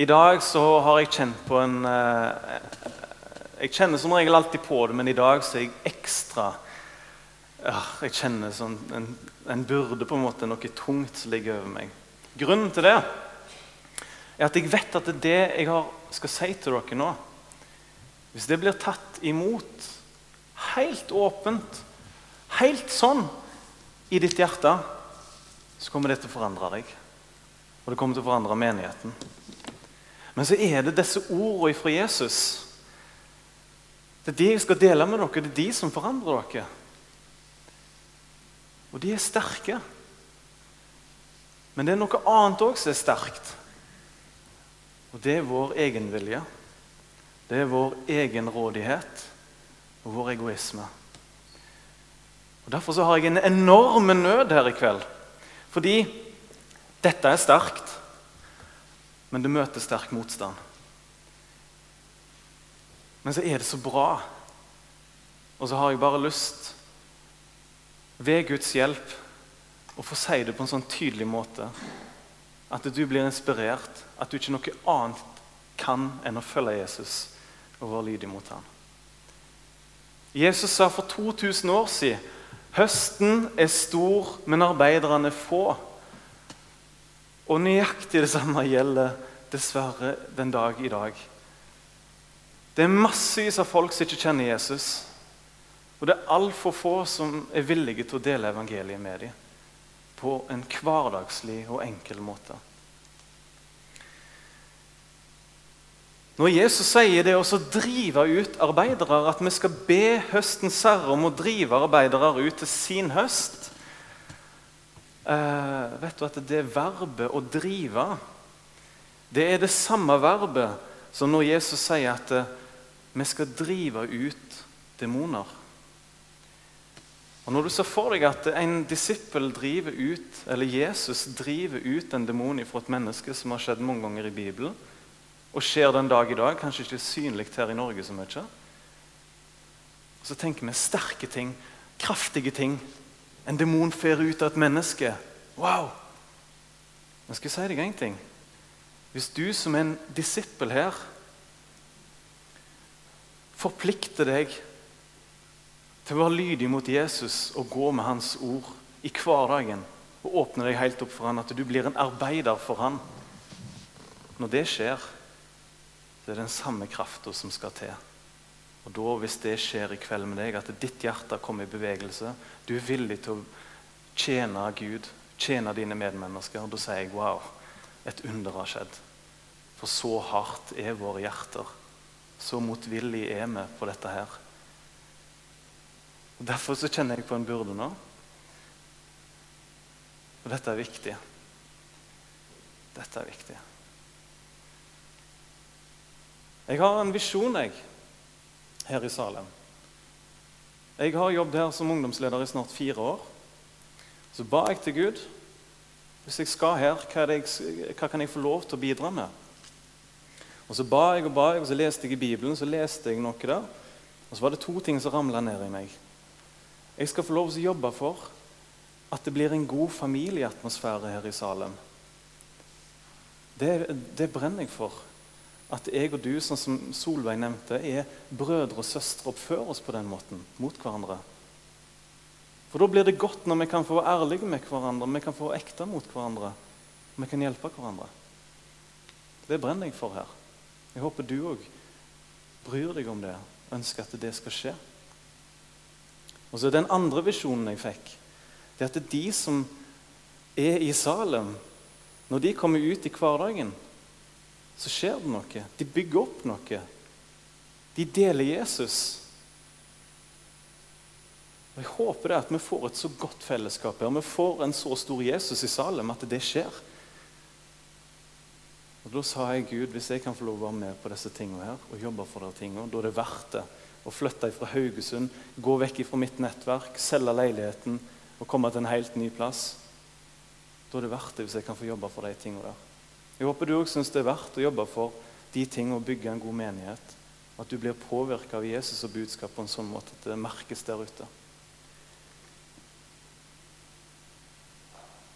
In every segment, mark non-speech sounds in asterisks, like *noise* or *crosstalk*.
I dag så har jeg kjent på en eh, Jeg kjenner som regel alltid på det, men i dag så er jeg ekstra Jeg kjenner som en, en byrde, på en måte, noe tungt som ligger over meg. Grunnen til det er at jeg vet at det er det jeg har, skal si til dere nå Hvis det blir tatt imot helt åpent, helt sånn i ditt hjerte, så kommer det til å forandre deg. Og det kommer til å forandre menigheten. Men så er det disse ordene fra Jesus. Det er de jeg skal dele med dere. Det er de som forandrer dere. Og de er sterke. Men det er noe annet òg som er sterkt. Og det er vår egenvilje. Det er vår egenrådighet og vår egoisme. Og Derfor så har jeg en enorm nød her i kveld. Fordi dette er sterkt, men det møter sterk motstand. Men så er det så bra. Og så har jeg bare lyst, ved Guds hjelp, å få si det på en sånn tydelig måte at du blir inspirert, at du ikke noe annet kan enn å følge Jesus og være lydig mot ham. Jesus sa for 2000 år siden høsten er stor, men arbeiderne få. Og nøyaktig det samme gjelder dessverre den dag i dag. Det er massevis av folk som ikke kjenner Jesus. Og det er altfor få som er villige til å dele evangeliet med dem på en hverdagslig og enkel måte. Når Jesus sier det å drive ut arbeidere, at vi skal be høstens herre om å drive arbeidere ut til sin høst eh, Vet du at det verbet 'å drive' det er det samme verbet som når Jesus sier at eh, vi skal drive ut demoner. Og Når du ser for deg at en disippel driver ut, eller Jesus driver ut en demon fra et menneske, som har skjedd mange ganger i Bibelen, og skjer den dag i dag. Kanskje ikke synlig her i Norge så mye. Så tenker vi sterke ting, kraftige ting. En demon fer ut av et menneske. Wow! Men skal jeg si deg en ting? Hvis du som en disippel her forplikter deg til å være lydig mot Jesus og gå med hans ord i hverdagen og åpne deg helt opp for han, at du blir en arbeider for han Når det skjer, det er den samme krafta som skal til. Og da, Hvis det skjer i kveld med deg, at ditt hjerte kommer i bevegelse, du er villig til å tjene Gud, tjene dine medmennesker, da sier jeg wow, et under har skjedd. For så hardt er våre hjerter. Så motvillig er vi på dette her. Og Derfor så kjenner jeg på en burde nå. Og dette er viktig. Dette er viktig. Jeg har en visjon jeg, her i Salem. Jeg har jobbet her som ungdomsleder i snart fire år. Så ba jeg til Gud hvis jeg skal her, hva, jeg, hva, kan jeg få lov til å bidra med? Og Så ba jeg og ba jeg, og så leste jeg i Bibelen, så leste jeg noe der. Og så var det to ting som ramla ned i meg. Jeg skal få lov til å jobbe for at det blir en god familieatmosfære her i Salem. Det, det brenner jeg for at jeg og du, sånn som Solveig nevnte, er brødre og søstre oppfører oss på den måten mot hverandre. For Da blir det godt når vi kan få være ærlige med hverandre, vi kan få være ekte mot hverandre. Vi kan hjelpe hverandre. Det brenner jeg for her. Jeg håper du òg bryr deg om det, ønsker at det skal skje. Og så Den andre visjonen jeg fikk, det er at de som er i Salem, når de kommer ut i hverdagen så skjer det noe. De bygger opp noe. De deler Jesus. Og Jeg håper det at vi får et så godt fellesskap her. Vi får en så stor Jesus i Salem at det skjer. Og Da sa jeg Gud, hvis jeg kan få lov å være med på disse tingene her, og jobbe for de tingene, da er det verdt det å flytte fra Haugesund, gå vekk fra mitt nettverk, selge leiligheten og komme til en helt ny plass. Da er det verdt det hvis jeg kan få jobbe for de tingene der. Jeg håper du òg syns det er verdt å jobbe for de tingene og bygge en god menighet. At du blir påvirka av Jesus og budskap på en sånn måte at det merkes der ute.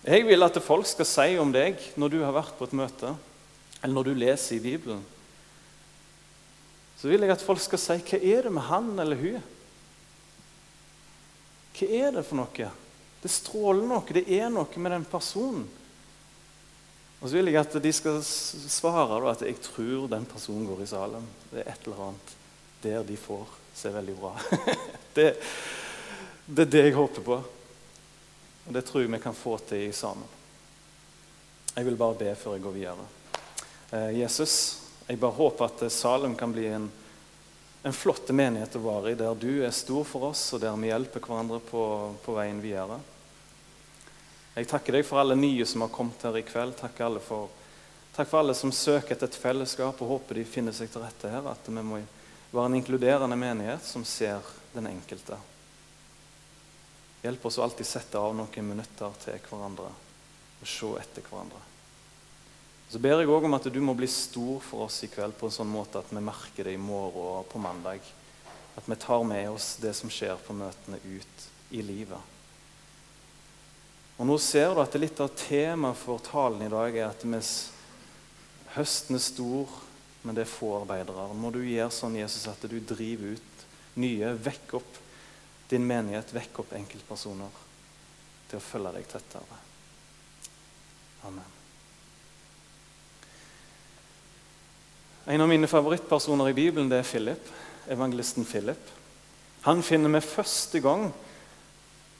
Jeg vil at folk skal si om deg når du har vært på et møte, eller når du leser i Bibelen, så vil jeg at folk skal si hva er det med han eller hun? Hva er det for noe? Det stråler noe, det er noe med den personen. Og så vil jeg at de skal svare at jeg tror den personen går i Salem. Det er et eller annet der de får se veldig bra. *laughs* det, det er det jeg håper på. Og det tror jeg vi kan få til sammen. Jeg vil bare be før jeg går videre. Eh, Jesus, jeg bare håper at Salem kan bli en, en flott menighet å være i, der du er stor for oss, og der vi hjelper hverandre på, på veien videre. Jeg takker deg for alle nye som har kommet her i kveld. Takk, for, takk for alle som søker etter et fellesskap og håper de finner seg til rette her. At vi må være en inkluderende menighet som ser den enkelte. Hjelp oss å alltid sette av noen minutter til hverandre og se etter hverandre. Så ber jeg òg om at du må bli stor for oss i kveld på en sånn måte at vi merker det i morgen og på mandag. At vi tar med oss det som skjer på møtene, ut i livet. Og Nå ser du at litt av temaet for talen i dag er at mens høsten er stor, men det er få arbeidere. Må du gjøre sånn, Jesus, at du driver ut nye. Vekk opp din menighet, vekk opp enkeltpersoner til å følge deg tettere. Amen. En av mine favorittpersoner i Bibelen det er Philip, evangelisten Philip. Han finner vi første gang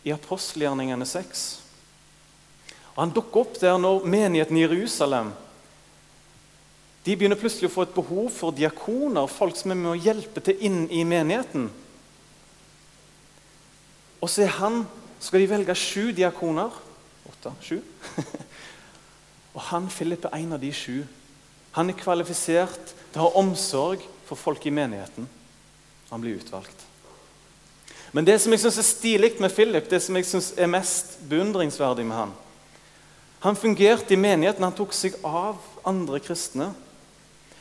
i apostelgjerningene 6. Og Han dukker opp der når menigheten i Jerusalem de begynner plutselig å få et behov for diakoner, folk som er med å hjelpe til inn i menigheten. Og så er han, skal de velge sju diakoner. Åtte? Sju? *laughs* og han Philip er en av de sju. Han er kvalifisert til å ha omsorg for folk i menigheten. Han blir utvalgt. Men det som jeg synes er stilig med Philip, det som jeg synes er mest beundringsverdig med han Han fungerte i menigheten, han tok seg av andre kristne.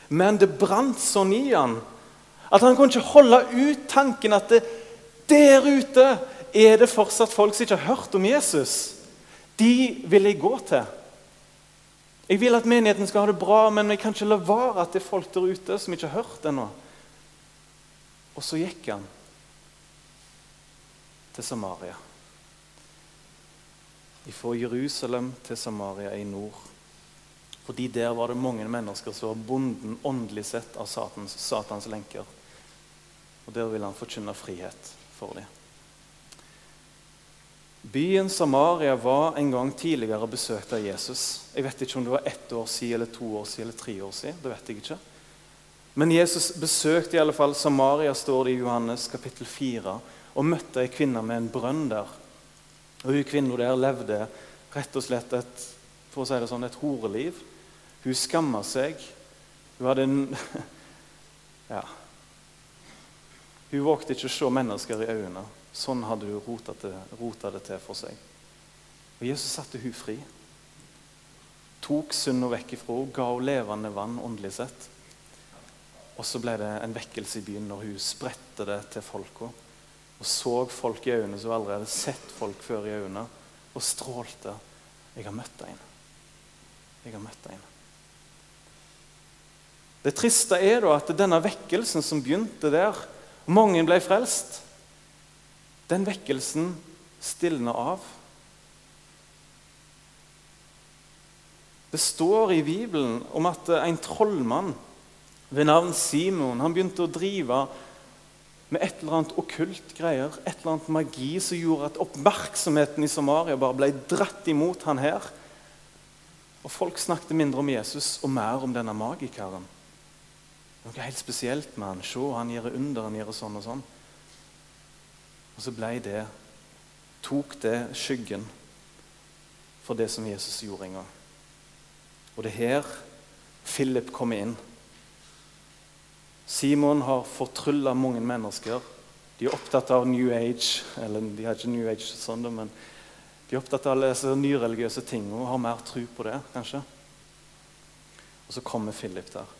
Men det brant sånn i han at han kunne ikke holde ut tanken at det, der ute er det fortsatt folk som ikke har hørt om Jesus. De vil jeg gå til. Jeg vil at menigheten skal ha det bra, men jeg kan ikke la være at det er folk der ute som ikke har hørt ennå. Og så gikk han til Samaria. Fra Jerusalem til Samaria i nord. Fordi der var det mange mennesker som var bonden åndelig sett av satans, satans lenker. Og der ville han forkynne frihet for dem. Byen Samaria var en gang tidligere besøkt av Jesus. Jeg vet ikke om det var ett år siden, eller to år siden, eller tre år siden. det vet jeg ikke. Men Jesus besøkte i alle fall Samaria, står det i Johannes kapittel 4, og møtte ei kvinne med en brønn der. Og hun kvinna der levde rett og slett et, for å si det sånn, et horeliv. Hun skamma seg. Hun hadde en *laughs* Ja. Hun vågte ikke å se mennesker i øynene. Sånn hadde hun rota det, rota det til for seg. Og Jesus satte hun fri. Tok synda vekk ifra henne, ga henne levende vann åndelig sett. Og så ble det en vekkelse i byen når hun spredte det til folka. Og så folk i øynene som aldri hadde sett folk før i øynene, og strålte. Jeg har møtt en. Jeg har møtt en. Det triste er da at denne vekkelsen som begynte der Mange ble frelst. Den vekkelsen stilner av. Det står i Bibelen om at en trollmann ved navn Simon han begynte å drive med et eller annet okkult greier, et eller annet magi som gjorde at oppmerksomheten i Samaria bare ble dratt imot han her. Og Folk snakket mindre om Jesus og mer om denne magikeren. Noe helt spesielt med han. Se, han gjør under, han gjør sånn og sånn. Og så ble det tok det skyggen for det som Jesus gjorde en gang. Og det er her Philip kommer inn. Simon har fortrylla mange mennesker. De er opptatt av New Age. Eller de har ikke New Age sånn, men de er opptatt av disse nyreligiøse ting og har mer tro på det, kanskje. Og så kommer Philip der.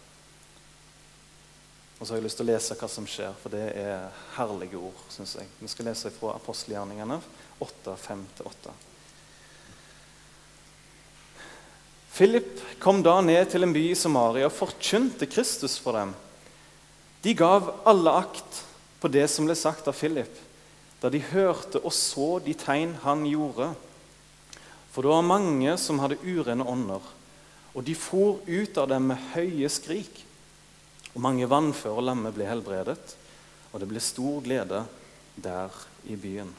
Og så har jeg lyst til å lese hva som skjer, for det er herlige ord. Synes jeg. Vi skal lese fra apostelgjerningene 8, 5-8. Philip kom da ned til en by i Samaria og forkynte Kristus for dem. De gav alle akt på det som ble sagt av Philip, da de hørte og så de tegn han gjorde. For det var mange som hadde urene ånder, og de for ut av dem med høye skrik. Og mange vannføre lamme ble helbredet, og det ble stor glede der i byen.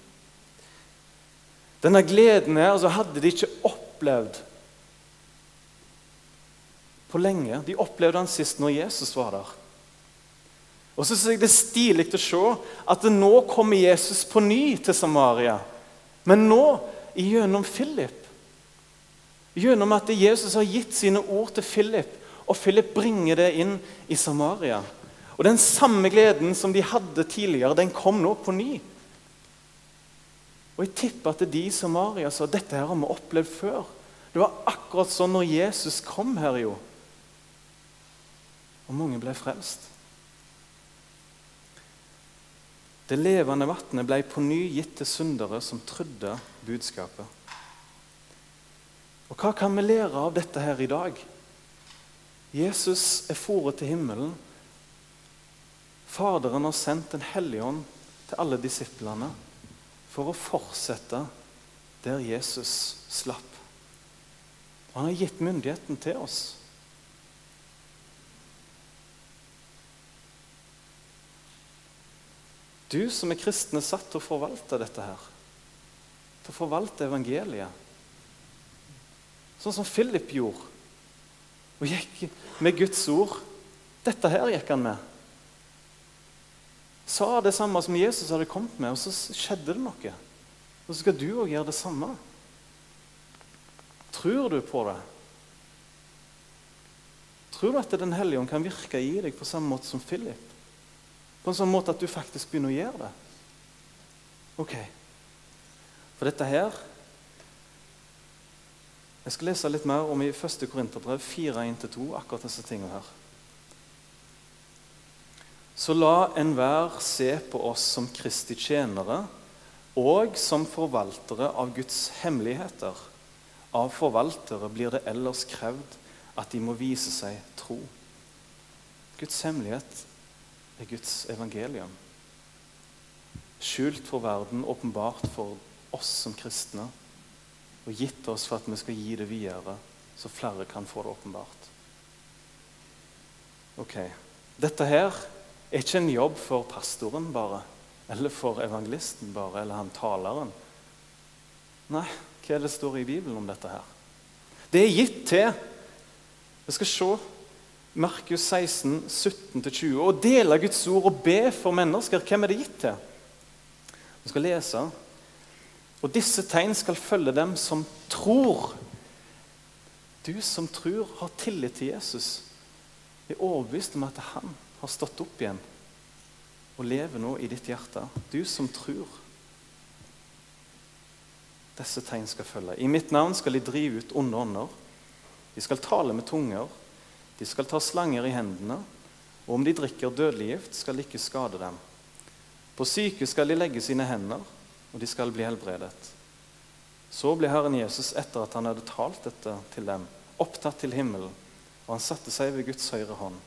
Denne gleden her altså hadde de ikke opplevd på lenge. De opplevde den sist når Jesus var der. Og så synes jeg Det er stilig å se at nå kommer Jesus på ny til Samaria. Men nå gjennom Philip. Gjennom at Jesus har gitt sine ord til Philip, og Philip bringer det inn i Samaria. Og Den samme gleden som de hadde tidligere, den kom nå på ny. Og Jeg tipper at de i Samaria sa dette her har vi opplevd før. Det var akkurat sånn når Jesus kom her. jo. Og mange ble frelst. Det levende vannet ble på ny gitt til syndere som trodde budskapet. Og Hva kan vi lære av dette her i dag? Jesus er foret til himmelen. Faderen har sendt Den hellige ånd til alle disiplene for å fortsette der Jesus slapp. Og Han har gitt myndigheten til oss. Du som er kristen, er satt til å forvalte dette her. Til å forvalte evangeliet. Sånn som Philip gjorde. Og gikk med Guds ord. Dette her gikk han med. Sa det samme som Jesus hadde kommet med, og så skjedde det noe. Og så skal du òg gjøre det samme. Tror du på det? Tror du at Den hellige ånd kan virke i deg på samme måte som Philip? På en sånn måte at du faktisk begynner å gjøre det. Ok. For dette her Jeg skal lese litt mer om i 1. Korinterbrev 4.1-2, akkurat disse tingene her. Så la enhver se på oss som Kristi tjenere og som forvaltere av Guds hemmeligheter. Av forvaltere blir det ellers krevd at de må vise seg tro. Guds hemmelighet er Guds evangelium. Skjult for verden, åpenbart for oss som kristne. Og gitt oss for at vi skal gi det videre, så flere kan få det åpenbart. Ok, Dette her er ikke en jobb for pastoren bare, eller for evangelisten bare, eller han taleren. Nei, hva er det står i Bibelen om dette her? Det er gitt til Vi skal se Markus 16, 17-20. Å dele Guds ord og be for mennesker, hvem er det gitt til? Vi skal lese. Og disse tegn skal følge dem som tror. Du som tror, har tillit til Jesus. Jeg Er overbevist om at han har stått opp igjen og lever nå i ditt hjerte. Du som tror. Disse tegn skal følge. I mitt navn skal de drive ut onde ånder. De skal tale med tunger. De skal ta slanger i hendene, og om de drikker dødelig gift, skal det ikke skade dem. På syke skal de legge sine hender, og de skal bli helbredet. Så ble Herren Jesus, etter at han hadde talt dette til dem, opptatt til himmelen, og han satte seg ved Guds høyre hånd.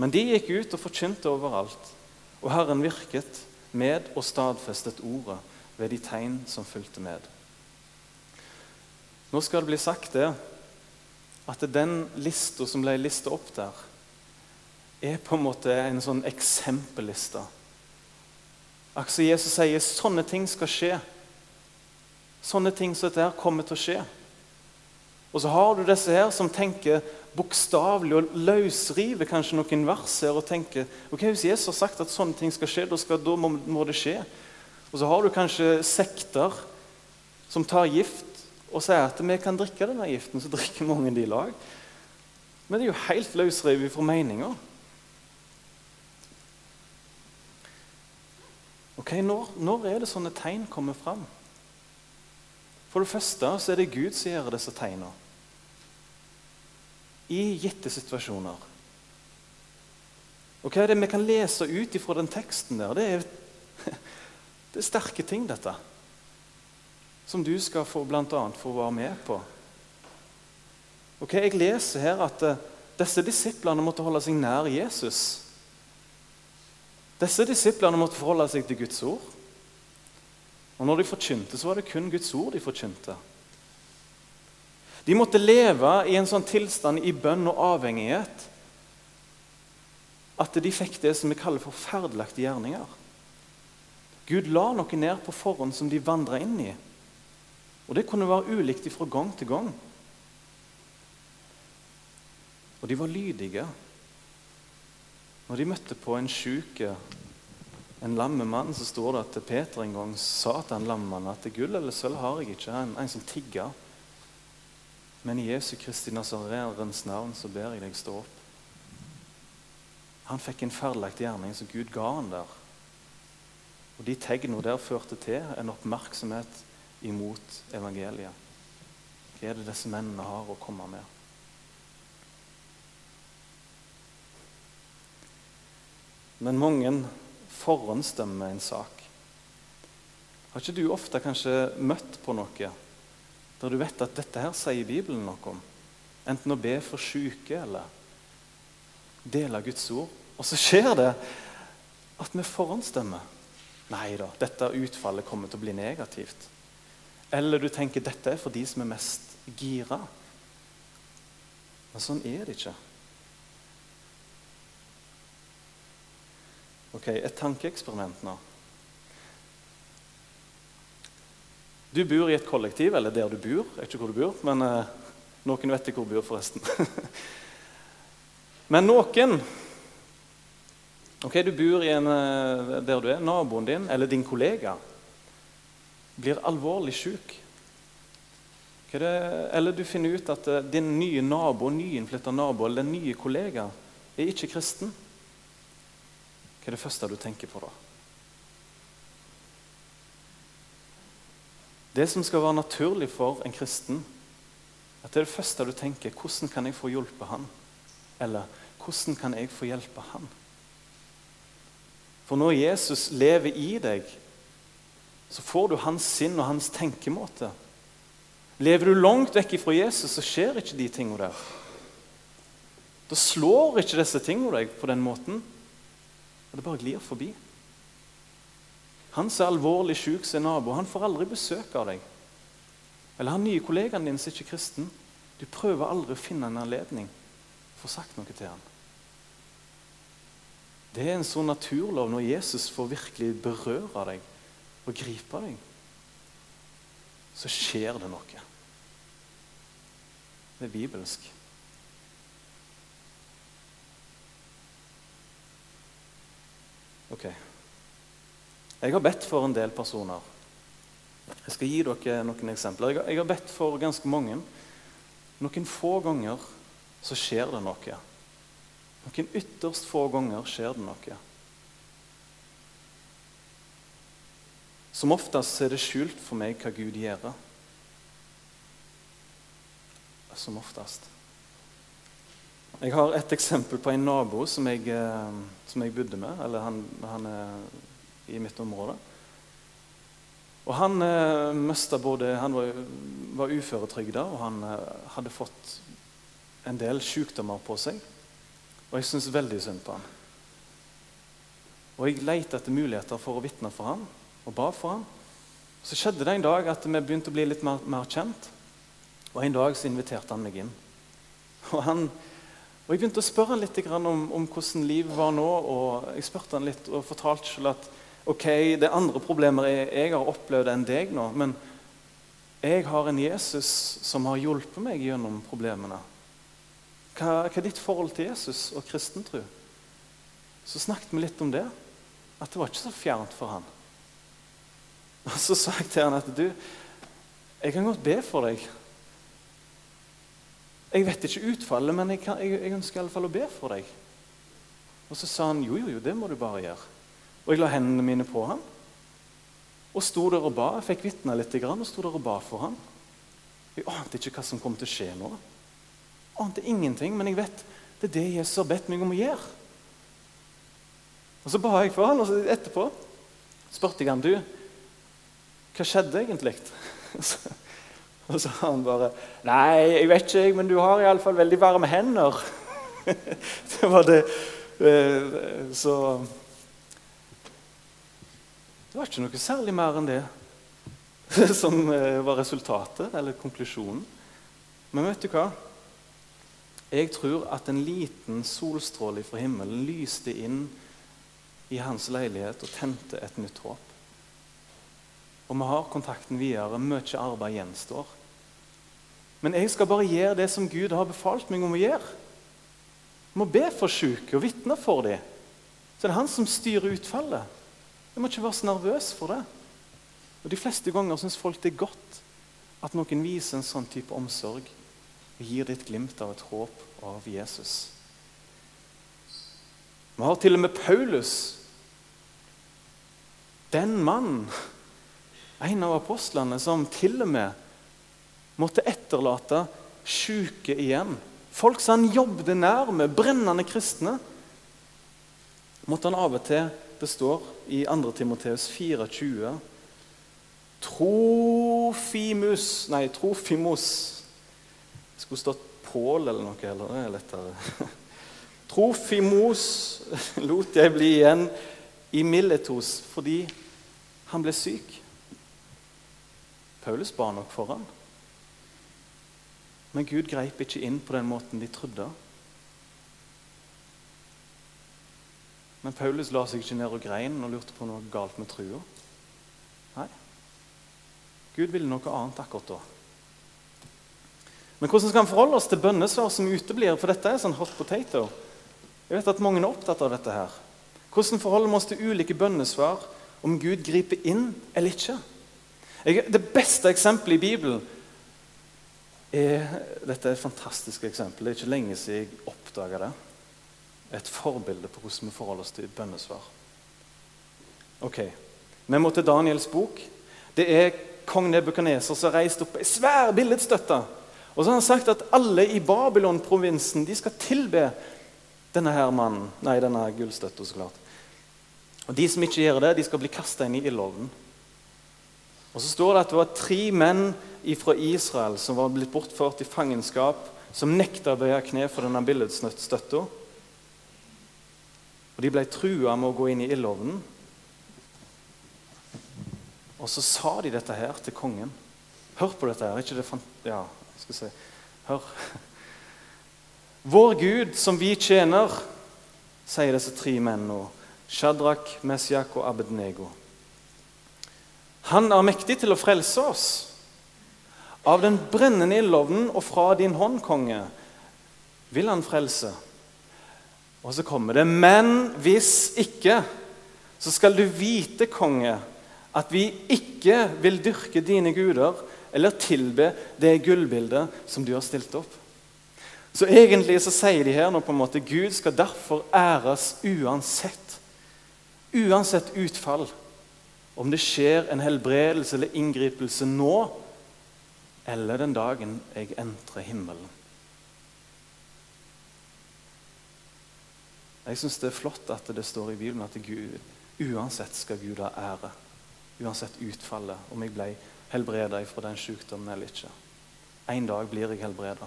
Men de gikk ut og forkynte overalt, og Herren virket med og stadfestet ordet ved de tegn som fulgte med. Nå skal det bli sagt det at den lista som ble lista opp der, er på en måte en sånn eksempelliste. Altså Jesus sier sånne ting skal skje. Sånne ting som dette her kommer til å skje. Og så har du disse her som tenker bokstavelig og løsriver kanskje noen vers her og tenker ok, hvis Jesus har sagt at sånne ting skal skje, da, skal, da må, må det skje. Og så har du kanskje sekter som tar gift og sier at vi kan drikke denne giften, så drikker mange de i lag. Men det er jo helt løsrevet fra meninga. Ok, når, når, er det sånne tegn kommer fram? For det første så er det Gud som gjør disse tegna. I gitte situasjoner. Og Hva er det vi kan lese ut ifra den teksten der? Det er, *laughs* det er sterke ting, dette som du skal få, annet, få være med på. Ok, Jeg leser her at uh, disse disiplene måtte holde seg nær Jesus. Disse disiplene måtte forholde seg til Guds ord. Og når de forkynte, så var det kun Guds ord de forkynte. De måtte leve i en sånn tilstand i bønn og avhengighet at de fikk det som vi kaller for forferdelagte gjerninger. Gud la noe ned på forhånd som de vandra inn i. Og Det kunne være ulikt fra gang til gang. Og de var lydige. Når de møtte på en sjuk, en lammemann, så står det at Peter en gang sa til en lammemannen at gull eller sølv har jeg ikke, en, en som tigger. Men i Jesu Kristi Nazareens navn så ber jeg deg stå opp. Han fikk en ferdelagt gjerning som Gud ga han der. Og De tegnene der førte til en oppmerksomhet imot evangeliet. Hva er det disse mennene har å komme med? Men mange forhåndsstemmer en sak. Har ikke du ofte kanskje møtt på noe der du vet at dette her sier Bibelen noe om? Enten å be for syke eller dele Guds ord. Og så skjer det at vi forhåndsstemmer. Nei da, dette utfallet kommer til å bli negativt. Eller du tenker dette er for de som er mest gira. Men sånn er det ikke. Ok, Et tankeeksperiment nå. Du bor i et kollektiv, eller der du bor. Jeg vet ikke hvor du bor, men eh, noen vet ikke hvor du bor, forresten. *laughs* men noen Ok, Du bor en, eh, der du er. Naboen din eller din kollega blir alvorlig syk. Eller du finner ut at eh, din nye nabo, nyinnflytta nabo eller den nye kollega er ikke kristen. Hva er det første du tenker på da? Det som skal være naturlig for en kristen, at det er det første du tenker hvordan kan jeg få hjelpe han? Eller hvordan kan jeg få hjelpe han? For når Jesus lever i deg, så får du hans sinn og hans tenkemåte. Lever du langt vekk fra Jesus, så skjer ikke de tingene der. Da slår ikke disse tingene deg på den måten. Og det bare glir forbi. Han som er alvorlig syk, er nabo, han får aldri besøk av deg. Eller han nye kollegaen din som ikke er kristen. Du prøver aldri å finne en anledning for å sagt noe til han. Det er en sånn naturlov når Jesus får virkelig berøre deg og gripe deg. Så skjer det noe. Det er bibelsk. Ok. Jeg har bedt for en del personer. Jeg skal gi dere noen eksempler. Jeg har, bedt for ganske mange. Noen få ganger så skjer det noe. Noen ytterst få ganger skjer det noe. Som oftest er det skjult for meg hva Gud gjør. Som oftest. Jeg har et eksempel på en nabo som jeg, eh, som jeg bodde med. Eller han, han, er i mitt område. Og Han eh, både Han var, var uføretrygda, og han eh, hadde fått en del sykdommer på seg. Og jeg syns veldig synd på han. Og Jeg lette etter muligheter for å vitne for han, og ba for ham. Så skjedde det en dag at vi begynte å bli litt mer, mer kjent. Og En dag så inviterte han meg inn. Og han og Jeg begynte å spørre han litt om, om, hvordan livet var nå. og Jeg spurte han litt og fortalte selv at ok, det er andre problemer jeg, jeg har opplevd enn deg nå. Men jeg har en Jesus som har hjulpet meg gjennom problemene. Hva, hva er ditt forhold til Jesus og kristentro? Så snakket vi litt om det. At det var ikke så fjernt for han. Og Så sa jeg til han at du, jeg kan godt be for deg. Jeg vet ikke utfallet, men jeg, kan, jeg, jeg ønsker i alle fall å be for deg. Og så sa han jo, jo, jo, det må du bare gjøre. Og jeg la hendene mine på ham. Og sto der og ba. Jeg fikk vitne litt og sto der og ba for ham. Jeg ante ikke hva som kom til å skje nå. Jeg ante ingenting, men jeg vet det er det Jesus har bedt meg om å gjøre. Og Så ba jeg for han, og etterpå spurte jeg han, du, hva skjedde egentlig? *laughs* Og så har han bare Nei, jeg vet ikke, men du har iallfall veldig varme hender. *laughs* det var det. Eh, så Det var ikke noe særlig mer enn det *laughs* som eh, var resultatet, eller konklusjonen. Men vet du hva? Jeg tror at en liten solstråle fra himmelen lyste inn i hans leilighet og tente et nytt håp. Og vi har kontakten videre. Mye arbeid gjenstår. Men jeg skal bare gjøre det som Gud har befalt meg om å gjøre. Jeg må be for syke og vitne for dem. Så det er han som styrer utfallet. Jeg må ikke være så nervøs for det. Og De fleste ganger syns folk det er godt at noen viser en sånn type omsorg og gir det et glimt av et håp av Jesus. Vi har til og med Paulus, den mannen, en av apostlene, som til og med måtte etterlate syke igjen. Folk som han jobbet nær med, brennende kristne, måtte han av og til Det står i 2. Timoteus 24 Trofimus Nei, Trofimos. Det skulle stått Pål eller noe, eller det er lettere. *laughs* Trofimos lot jeg bli igjen i Miletos fordi han ble syk. Paulus ba nok for han. Men Gud greip ikke inn på den måten de trodde. Men Paulus la seg ikke ned og grein og lurte på noe galt med trua. Nei. Gud ville noe annet akkurat da. Men hvordan skal vi forholde oss til bønnesvar som uteblir? For dette er sånn hot potato. Jeg vet at mange er opptatt av dette her. Hvordan forholder vi oss til ulike bønnesvar om Gud griper inn eller ikke? Det beste eksempelet i Bibelen er Dette er et fantastisk eksempel. Det er ikke lenge siden jeg oppdaga det. Et forbilde på hvordan vi forholder oss til bønnesvar. Ok, Vi må til Daniels bok. Det er kong Nebukaneser som har reist opp ei svær billedstøtte. Og så har han sagt at alle i Babylon-provinsen de skal tilbe denne her mannen, nei, denne gullstøtta. så klart. Og De som ikke gjør det, de skal bli kasta inn i ildovnen. Og så står det at det var tre menn fra Israel som var blitt bortført i fangenskap, som nekta å bøye kne for denne billedstøtta. Og de ble trua med å gå inn i ildovnen. Og så sa de dette her til kongen. Hør på dette her. ikke det ja, skal si Hør. Vår Gud, som vi tjener, sier disse tre mennene. Shadrach, Mesjak og Abednego. Han er mektig til å frelse oss. Av den brennende ildovnen og fra din hånd, konge, vil han frelse. Og så kommer det Men hvis ikke, så skal du vite, konge, at vi ikke vil dyrke dine guder eller tilbe det gullbildet som du har stilt opp. Så egentlig så sier de her nå på en måte Gud skal derfor æres uansett. Uansett utfall. Om det skjer en helbredelse eller inngripelse nå, eller den dagen jeg entrer himmelen. Jeg syns det er flott at det står i Bibelen at Gud, uansett skal Gud ha ære. Uansett utfallet. Om jeg ble helbreda fra den sykdommen eller ikke. En dag blir jeg helbreda.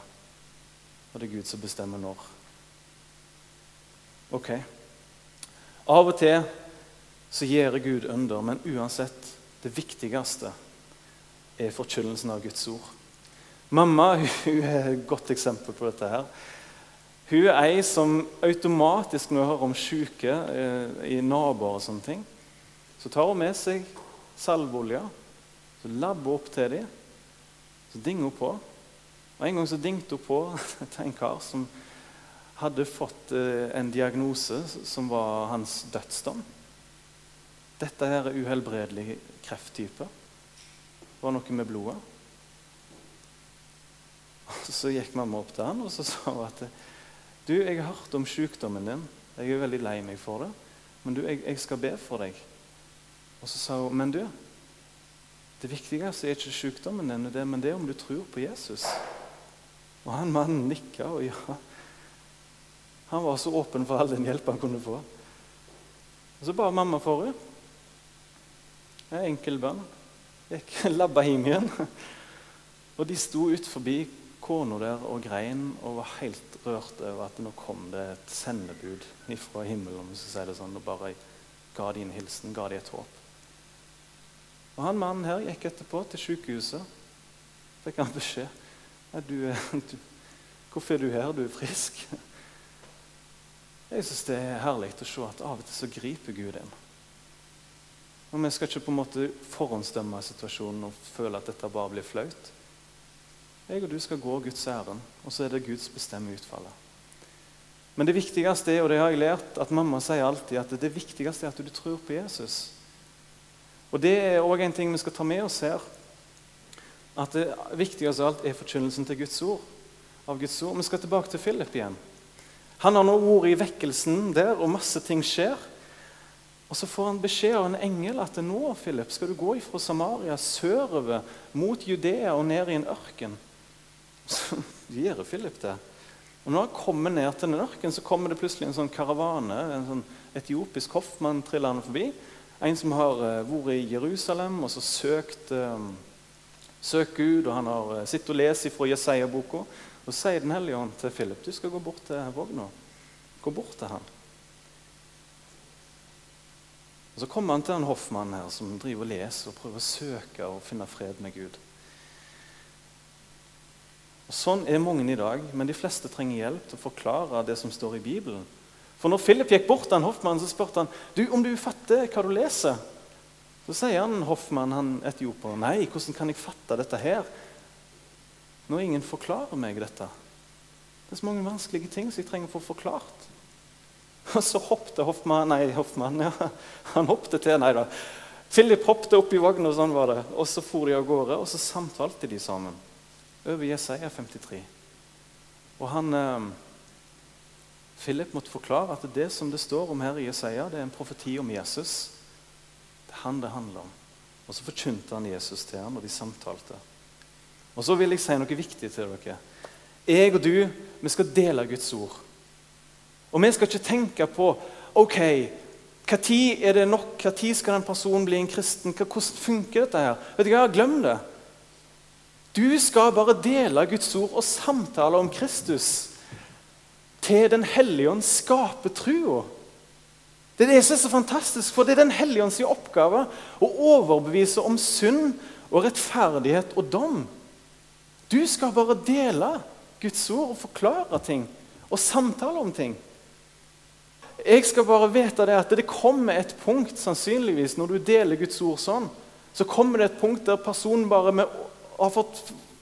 Og det er Gud som bestemmer når. Ok. Av og til så gjør Gud under, men uansett, det viktigste er forkynnelsen av Guds ord. Mamma *laughs* hun er et godt eksempel på dette. her. Hun er ei som automatisk, når hun hører om syke eh, i naboer, og sånne ting, så tar hun med seg salveolje så labber opp til dem, så dinger hun på. Og En gang så dingte hun på *laughs* til en kar som hadde fått eh, en diagnose som var hans dødsdom. Dette her er uhelbredelig krefttype. Det var noe med blodet. Så gikk mamma opp til han og så sa hun at du, jeg har hørt om sykdommen din. Jeg er veldig lei meg for det, men du, jeg, jeg skal be for deg. Og så sa hun, men du, det viktigste er ikke sykdommen din, men det er om du tror på Jesus. Og han mannen nikka, og ja Han var så åpen for all den hjelp han kunne få. Og Så ba mamma for henne. En. Enkel bønn. Gikk *laughs* labba hjem igjen. Og de sto ut forbi kona der og grein og var helt rørt over at nå kom det et sendebud fra himmelen om vi si det sånn, og bare ga de en hilsen, ga de et håp. Og han Mannen her gikk etterpå til sykehuset. Fikk han beskjed. Du, *laughs* du, 'Hvorfor er du her? Du er frisk.' Jeg syns det er herlig å se at av og til så griper Gud inn. Og Vi skal ikke på en måte forhåndsdømme situasjonen og føle at dette bare blir flaut. Jeg og du skal gå Guds ærend, og så er det Guds bestemme utfallet. Men det viktigste er, og det har jeg lært, at mamma sier alltid at det viktigste er at du tror på Jesus. Og Det er òg en ting vi skal ta med oss her. At det viktigste av alt er forkynnelsen til Guds ord. av Guds ord. Vi skal tilbake til Philip igjen. Han har nå ordet i vekkelsen der, og masse ting skjer. Og Så får han beskjed av en engel at nå Philip, skal du gå fra Samaria sørover mot Judea og ned i en ørken. Så gjør Philip det. Og Når han kommer ned til den ørken, så kommer det plutselig en sånn karavane. En sånn etiopisk hoffmann trillende forbi. En som har eh, vært i Jerusalem og så søkt, um, søkt Gud. og Han har uh, sittet og lest fra Jesaja-boka. Og sier Den hellige ånd til Philip du skal gå bort til vogna. Gå bort til han. Og Så kommer han til den hoffmannen her som driver og leser og prøver å søke og finne fred med Gud. Og Sånn er mange i dag, men de fleste trenger hjelp til å forklare det som står i Bibelen. For når Philip gikk bort til hoffmannen, så spurte han du, om du fatter hva du leser. Så sier han hoffmann, han etioper, nei, hvordan kan jeg fatte dette her? Når ingen forklarer meg dette. Det er så mange vanskelige ting som jeg trenger å få forklart. *laughs* Og så hoppet Hoffmann Nei, Hoffmann, ja. Han hoppet til Nei da. Philip hoppet opp i vogna, og sånn var det. Og så for de av gårde, og så samtalte de sammen. Over Jesaja 53. Og han eh, Philip måtte forklare at det som det står om her i Jesaja, det er en profeti om Jesus. Det er han det handler om. Og så forkynte han Jesus til ham, og de samtalte. Og så vil jeg si noe viktig til dere. Jeg og du, vi skal dele Guds ord. Og vi skal ikke tenke på ok, når er det nok, når skal den personen bli en kristen? Hvordan funker dette? her? Vet du hva, Glem det. Du skal bare dele Guds ord og samtale om Kristus til Den hellige ånd skaper trua. Det er det som er så fantastisk, for det er Den hellige ånds oppgave å overbevise om synd og rettferdighet og dom. Du skal bare dele Guds ord og forklare ting og samtale om ting. Jeg skal bare vite det at det kommer et punkt sannsynligvis når du deler Guds ord sånn, så kommer det et punkt der personen bare med, har fått,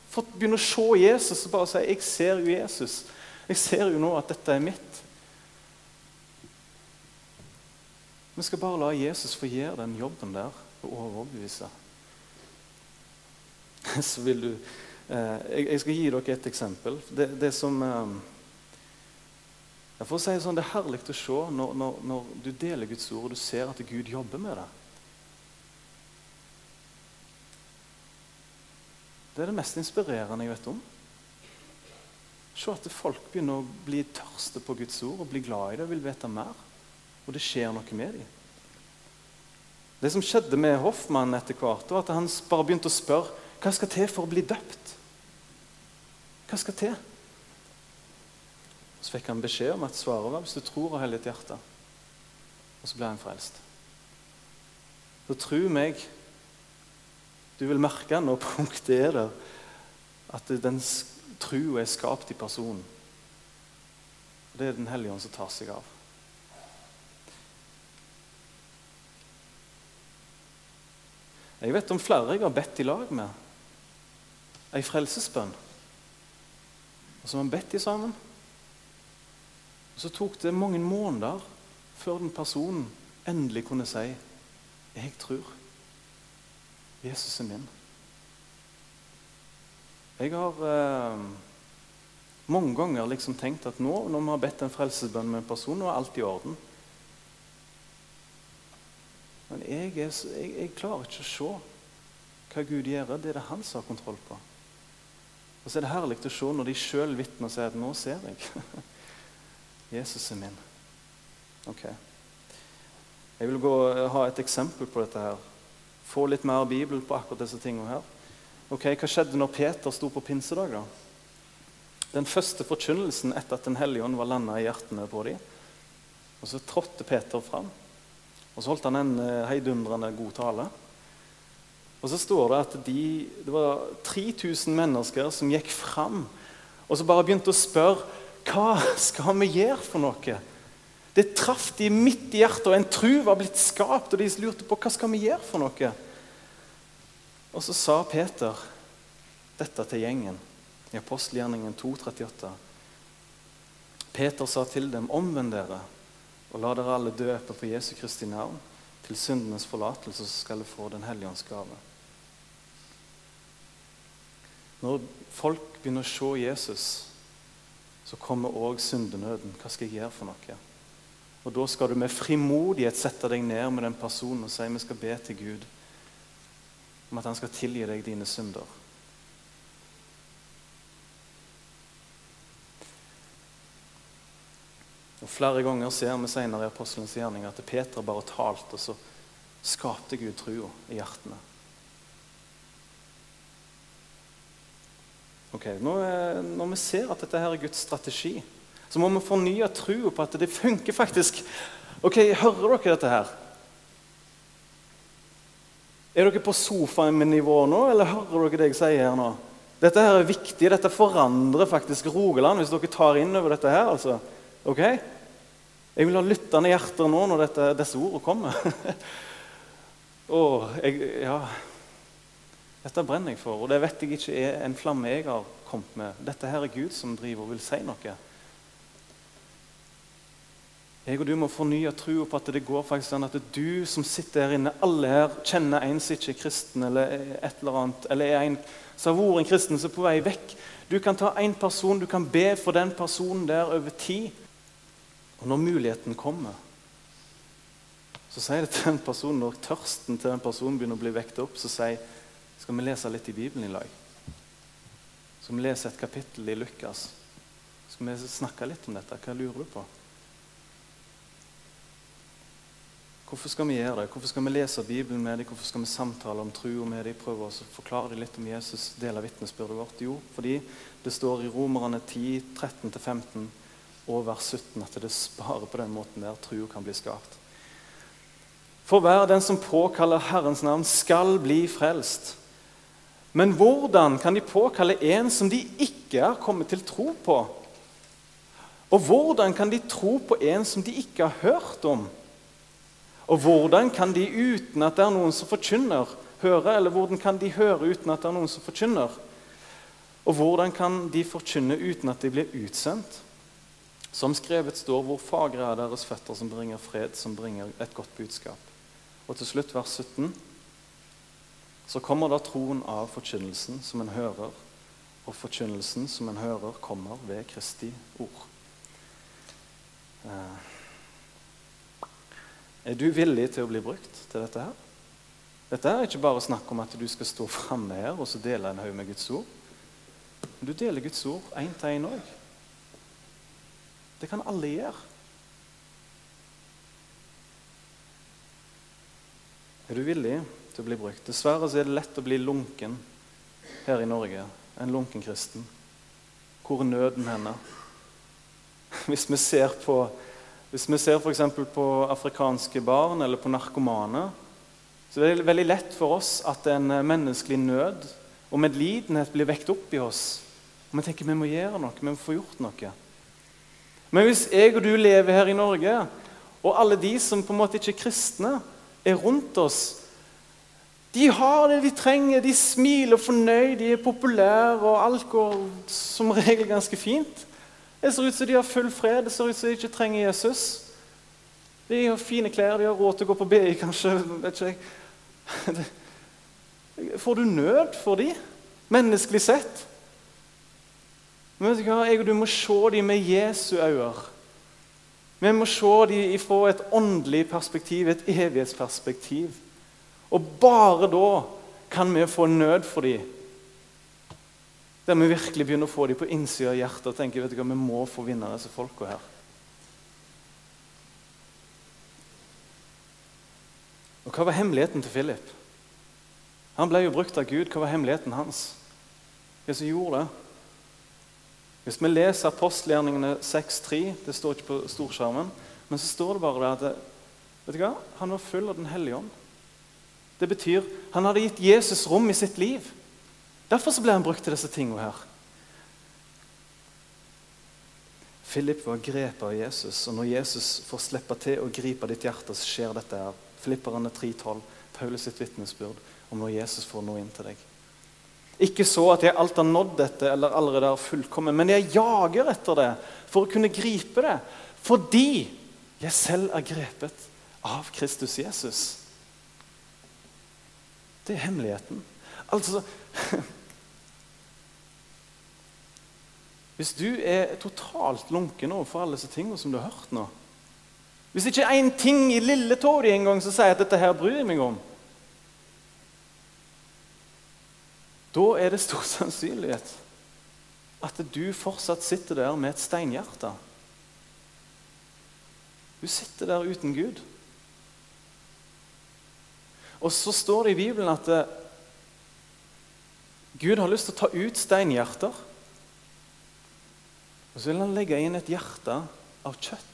fått begynne å se Jesus og bare sier 'Jeg ser jo Jesus'. Jeg ser jo nå at dette er mitt. Vi skal bare la Jesus få gjøre den jobben der og overbevise. *laughs* Så vil du eh, Jeg skal gi dere et eksempel. Det, det som eh, for å si det sånn, Det er herlig å se når, når, når, du deler Guds ord og du ser at Gud jobber med det. Det er det mest inspirerende jeg vet om. Se at folk begynner å bli tørste på Guds ord og bli glad i det og vil vite mer. Og det skjer noe med dem. Det som skjedde med Hoffmann etter hvert, var at han bare begynte å spørre hva skal til for å bli døpt. Hva skal til? Så fikk han beskjed om at svaret var hvis du tror av hele ditt hjerte. Og så ble han frelst. Så tro meg, du vil merke når punktet er der, at den troa er skapt i personen. Det er Den hellige ånd som tar seg av. Jeg vet om flere jeg har bedt i lag med. Ei frelsesbønn. Og så har vi bedt de sammen. Så tok det mange måneder før den personen endelig kunne si 'Jeg tror. Jesus er min'. Jeg har eh, mange ganger liksom tenkt at nå når vi har bedt en frelsesbønn med en person, nå er alt i orden. Men jeg, er, jeg, jeg, klarer ikke å se hva Gud gjør. Det er det han som har kontroll på. Og så er det herlig å se når de sjøl vitner og sier at 'nå ser jeg'. *laughs* Jesus er min. Ok. Jeg vil gå, ha et eksempel på dette. her. Få litt mer Bibel på akkurat disse tingene her. Ok, Hva skjedde når Peter sto på pinsedag? da? Den første forkynnelsen etter at Den hellige ånd var landa i hjertene på dem. Og Så trådte Peter fram, og så holdt han en eh, heidundrende god tale. Og så står det at de, det var 3000 mennesker som gikk fram og så bare begynte å spørre hva skal vi gjøre for noe. Det traff de midt i hjertet, og en tru var blitt skapt. Og de lurte på hva skal vi gjøre for noe. Og så sa Peter dette til gjengen i apostelgjerningen 2,38. Peter sa til dem, omvend dere, og la dere alle døpe på Jesu Kristi navn, til syndenes forlatelse, så skal dere få Den hellige ånds gave. Når folk begynner å se Jesus, så kommer òg syndenøden. Hva skal jeg gjøre for noe? Og Da skal du med frimodighet sette deg ned med den personen og si vi skal be til Gud om at han skal tilgi deg dine synder. Og Flere ganger ser vi senere i apostelens gjerning at Peter bare talte, og så skapte Gud trua i hjertene. Ok, Når vi ser at dette her er Guds strategi, så må vi fornye trua på at det funker faktisk. Ok, Hører dere dette her? Er dere på sofaen med nivå nå, eller hører dere det jeg sier her nå? Dette her er viktig. Dette forandrer faktisk Rogaland, hvis dere tar inn over dette her. altså. Ok? Jeg vil ha lyttende hjerter nå når dette, disse ordene kommer. *laughs* Åh, jeg, ja. Dette brenner jeg for, og det vet jeg ikke er en flamme jeg har kommet med. Dette her er Gud som driver og vil si noe. Jeg og du må fornye troa på at det går faktisk sånn at du som sitter her inne, alle her kjenner en som ikke er kristen, eller et eller annet, eller er en som har vært en kristen som er på vei vekk. Du kan ta én person, du kan be for den personen der over tid. Og når muligheten kommer, så sier det til den personen, når tørsten til den personen begynner å bli vekket opp, så sier skal vi lese litt i Bibelen i lag. Skal vi lese et kapittel i Lukas? Skal vi snakke litt om dette? Hva lurer du på? Hvorfor skal vi gjøre det? Hvorfor skal vi lese Bibelen med dem? Hvorfor skal vi samtale om troa med dem? Prøve å forklare dem litt om Jesus, dele vitnesbyrdet vårt? Jo, fordi det står i Romerne 10, 13-15 og vers 17 at det sparer på den måten der troa kan bli skapt. For hver den som påkaller Herrens navn, skal bli frelst. Men hvordan kan de påkalle en som de ikke har kommet til tro på? Og hvordan kan de tro på en som de ikke har hørt om? Og hvordan kan de uten at det er noen som forkynner, høre? Eller hvordan kan de høre uten at det er noen som forkynner? Og hvordan kan de forkynne uten at de blir utsendt? Som skrevet står, hvor fagre er deres føtter som bringer fred, som bringer et godt budskap. Og til slutt, vers 17. Så kommer da troen av forkynnelsen som en hører, og forkynnelsen som en hører, kommer ved Kristi ord. Eh. Er du villig til å bli brukt til dette her? Dette er ikke bare snakk om at du skal stå framme her og så dele en haug med Guds ord. Men du deler Guds ord én til én òg. Det kan alle gjøre. Er du villig til å bli brukt? Dessverre så er det lett å bli lunken her i Norge. En lunken kristen. Hvor er nøden *laughs* henne? Hvis vi ser på hvis vi ser f.eks. på afrikanske barn eller på narkomane, så er det veldig lett for oss at en menneskelig nød og medlidenhet blir vekt opp i oss. Og vi tenker vi må gjøre noe, vi må få gjort noe. Men hvis jeg og du lever her i Norge, og alle de som på en måte ikke er kristne, er rundt oss De har det de trenger, de smiler fornøyd, de er populære, og alt går som regel ganske fint. Det ser ut som de har full fred, det ser ut som de ikke trenger Jesus. De har fine klær, de har råd til å gå på BI, kanskje. vet ikke jeg. Får du nød for dem, menneskelig sett? Men vet du hva? Jeg og du må se dem med Jesu øyne. Vi må se dem fra et åndelig perspektiv, et evighetsperspektiv. Og bare da kan vi få nød for dem der vi virkelig begynner å få dem på innsida av hjertet og tenker vet du hva, vi må få vinne disse folka her. Og Hva var hemmeligheten til Philip? Han ble jo brukt av Gud. Hva var hemmeligheten hans? Hva som gjorde det? Hvis vi leser apostelgjerningene 6.3, det står ikke på storskjermen, men så står det bare der at vet du hva? han var full av Den hellige ånd. Det betyr han hadde gitt Jesus rom i sitt liv. Derfor ble han brukt til disse tingene her. Philip var grepet av Jesus, og når Jesus får slippe til å gripe ditt hjerte, så skjer dette her. Filipperne 3,12, Paulus sitt vitnesbyrd om når Jesus får noe inn til deg. Ikke så at jeg alt har nådd dette eller allerede er fullkommen, men jeg jager etter det for å kunne gripe det. Fordi jeg selv er grepet av Kristus Jesus. Det er hemmeligheten. Altså Hvis du er totalt lunken overfor alle disse tingene som du har hørt nå Hvis ikke én ting i lille tåa di engang som sier at 'dette her bryr jeg meg om' Da er det stor sannsynlighet at du fortsatt sitter der med et steinhjerte. Du sitter der uten Gud. Og så står det i Bibelen at eh, Gud har lyst til å ta ut steinhjerter. Og så vil han legge inn et hjerte av kjøtt.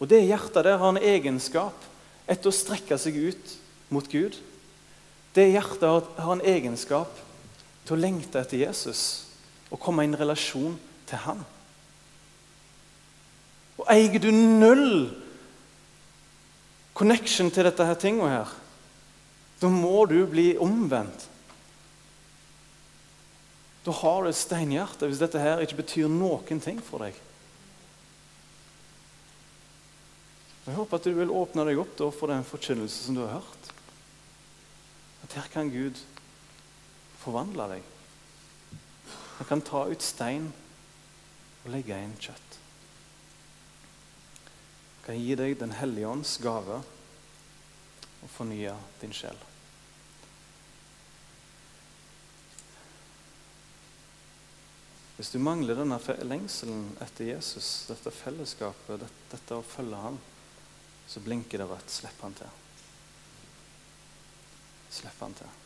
Og det hjertet der har en egenskap etter å strekke seg ut mot Gud. Det hjertet har en egenskap til å lengte etter Jesus og komme i en relasjon til ham. Og eier du null connection til dette her tinget her, da må du bli omvendt. Da har du et steinhjerte hvis dette her ikke betyr noen ting for deg. Jeg håper at du vil åpne deg opp for den forkynnelse som du har hørt. At her kan Gud forvandle deg. Han kan ta ut stein og legge inn kjøtt. Kan gi deg Den hellige ånds gave og fornye din sjel. Hvis du mangler denne lengselen etter Jesus, dette fellesskapet, dette å følge ham, så blinker det rødt. Slipp han til. Slipp han til.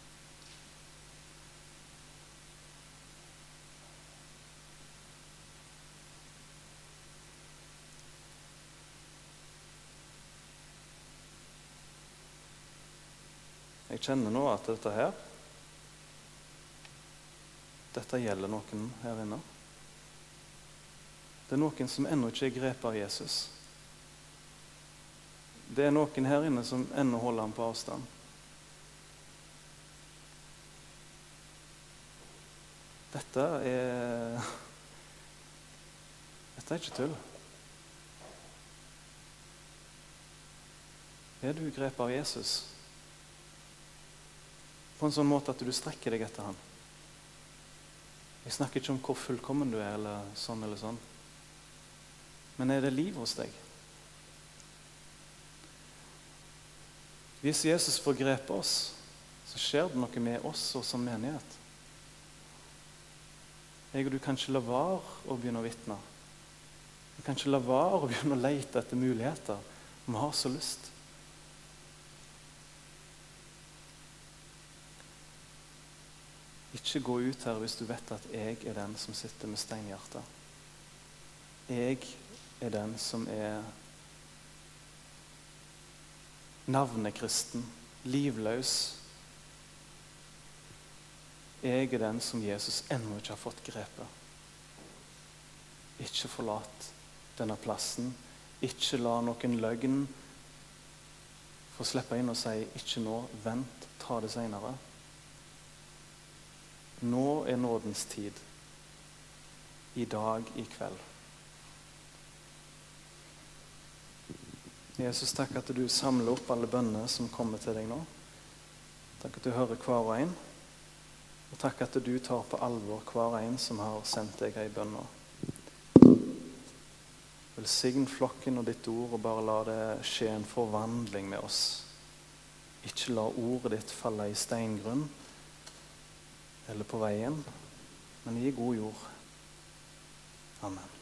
Kjenner nå at dette her dette gjelder noen her inne. Det er noen som ennå ikke er grepet av Jesus. Det er noen her inne som ennå holder ham på avstand. Dette er Dette er ikke tull. Er du grepet av Jesus på en sånn måte at du strekker deg etter ham? Jeg snakker ikke om hvor fullkommen du er, eller sånn eller sånn. Men er det liv hos deg? Hvis Jesus får grepet oss, så skjer det noe med oss og som menighet. Jeg og du kan ikke la være å begynne å vitne. Vi kan ikke la være å begynne å lete etter muligheter. Vi har så lyst. Ikke gå ut her hvis du vet at jeg er den som sitter med steinhjertet. Jeg er den som er navnekristen, livløs. Jeg er den som Jesus ennå ikke har fått grepet. Ikke forlat denne plassen. Ikke la noen løgn få slippe inn og si 'ikke nå', vent, ta det seinere. Nå er nådens tid. I dag, i kveld. Jesus, takk at du samler opp alle bønner som kommer til deg nå. Takk at du hører hver og en. Og takk at du tar på alvor hver en som har sendt deg ei bønn nå. Velsign flokken og ditt ord, og bare la det skje en forvandling med oss. Ikke la ordet ditt falle i steingrunn eller på veien, men gi god jord. Amen.